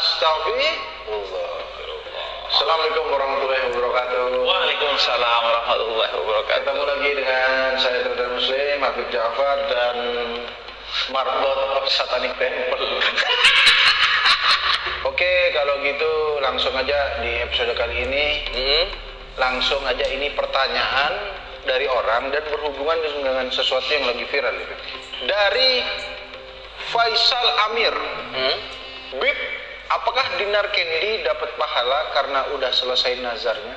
Astagfirullah. Assalamualaikum warahmatullahi wabarakatuh. Waalaikumsalam warahmatullahi wabarakatuh. Ketemu lagi dengan saya Dr. Muslim, Habib Ja'far dan Marbot Satanic Temple. Oke, kalau gitu langsung aja di episode kali ini Hmm? langsung aja ini pertanyaan dari orang dan berhubungan dengan sesuatu yang lagi viral. Dari Faisal Amir. Hmm? Bib, apakah Dinar Candy dapat pahala karena udah selesai nazarnya?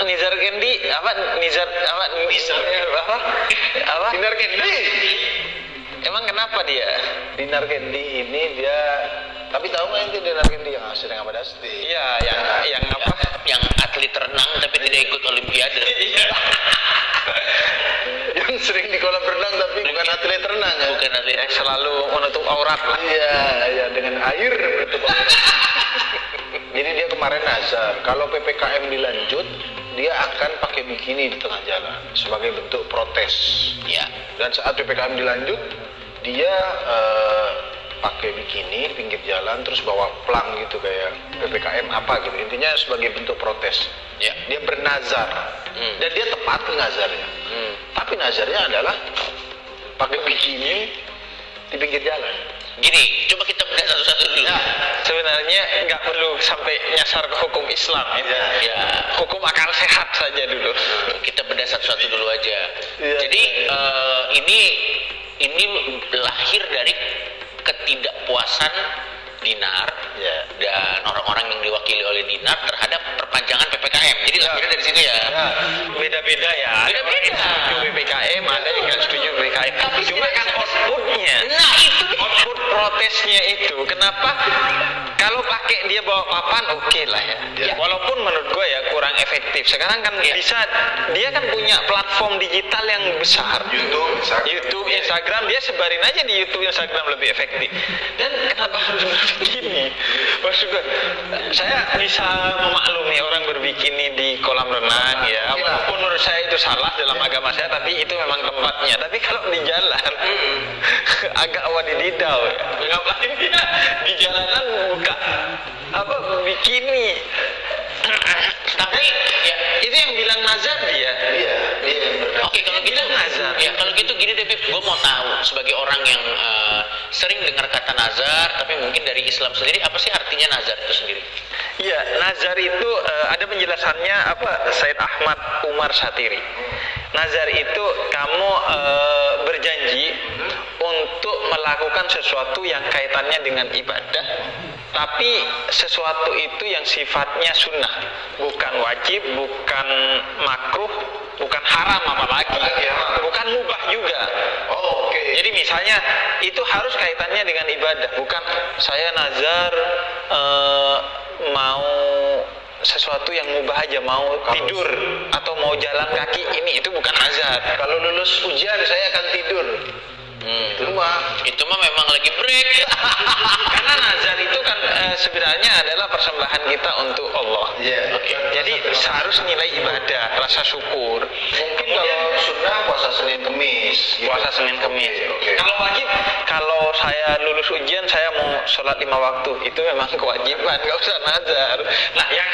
Nizar Kendi apa Nizar apa Nizar apa apa Dinar Candy. emang kenapa dia Dinar Candy ini dia tapi tahu nggak itu Dinar Candy yang sering sama Dasti? iya yang yang apa yang sering di kolam renang tapi bukan atlet renang ya? bukan atlet yang selalu menutup aurat lah Iya, iya dengan air betul. Jadi dia kemarin nazar, kalau PPKM dilanjut, dia akan pakai bikini di tengah jalan sebagai bentuk protes. ya Dan saat PPKM dilanjut, dia eh, pakai bikini di pinggir jalan terus bawa plang gitu kayak PPKM apa gitu. Intinya sebagai bentuk protes. ya Dia bernazar Hmm. dan dia tepati nazarnya. Hmm. Tapi nazarnya adalah pakai bikini di pinggir jalan. gini coba kita bedah satu-satu dulu Ya. sebenarnya nggak perlu sampai nyasar ke hukum Islam itu ya hukum akal sehat saja dulu kita bedah satu-satu dulu aja Iya. jadi eh, ini ini lahir dari ketidakpuasan Dinar Ya. dan orang-orang yang diwakili oleh Dinar terhadap perpanjangan PPKM jadi lahirnya dari situ ya Ya, beda-beda ya. Ada Beda-beda. setuju PPKM, ada yang nggak setuju PPKM. Tapi Cuma kan outputnya, nah itu output protesnya itu, kenapa kalau pakai dia bawa papan oke lah ya. Ya. Walaupun menurut gue ya kurang efektif. Sekarang kan Ya. bisa, dia kan punya platform digital yang besar. YouTube, Instagram. YouTube, Instagram, dia sebarin aja di YouTube, Instagram lebih efektif. Dan kenapa harus berbikini? Maksud gue, saya bisa memaklumi orang berbikini di kolam renang ya. Walaupun menurut saya itu salah dalam agama saya, tapi itu memang tempatnya. Tapi kalau di jalan, agak wadididau ya. Ngapain dia di jalanan buka apa bikini? Tapi ya itu yang bilang nazar dia. Iya, iya. Oke kalau gitu nazar. ya kalau gitu gini deh gue mau tahu sebagai orang yang eh, sering dengar kata nazar, tapi mungkin dari Islam sendiri apa sih artinya nazar itu sendiri? Iya, nazar itu eh, ada penjelasannya apa Said Ahmad Umar Satiri. Nazar itu kamu eh, berjanji untuk melakukan sesuatu yang kaitannya dengan ibadah, tapi sesuatu itu yang sifatnya sunnah, bukan wajib, bukan makruh, bukan haram apalagi, bukan mubah juga. Oh, oke. Jadi misalnya itu harus kaitannya dengan ibadah, bukan saya nazar eh, mau sesuatu yang mubah aja mau tidur atau mau jalan kaki ini itu bukan nazar. kalau lulus ujian saya akan tidur. Hmm. Itu mah Itu mah memang lagi break. Karena nazar itu kan sebenarnya adalah persembahan kita untuk Allah. Iya. Oke. Jadi harus nilai ibadah, rasa syukur. mungkin kalau sunnah puasa Senin Kemis. gitu. Puasa Senin Kemis. Oke. Kalau wajib, kalau saya lulus ujian saya mau sholat lima waktu, itu memang kewajiban, nggak usah nazar. Nah, yang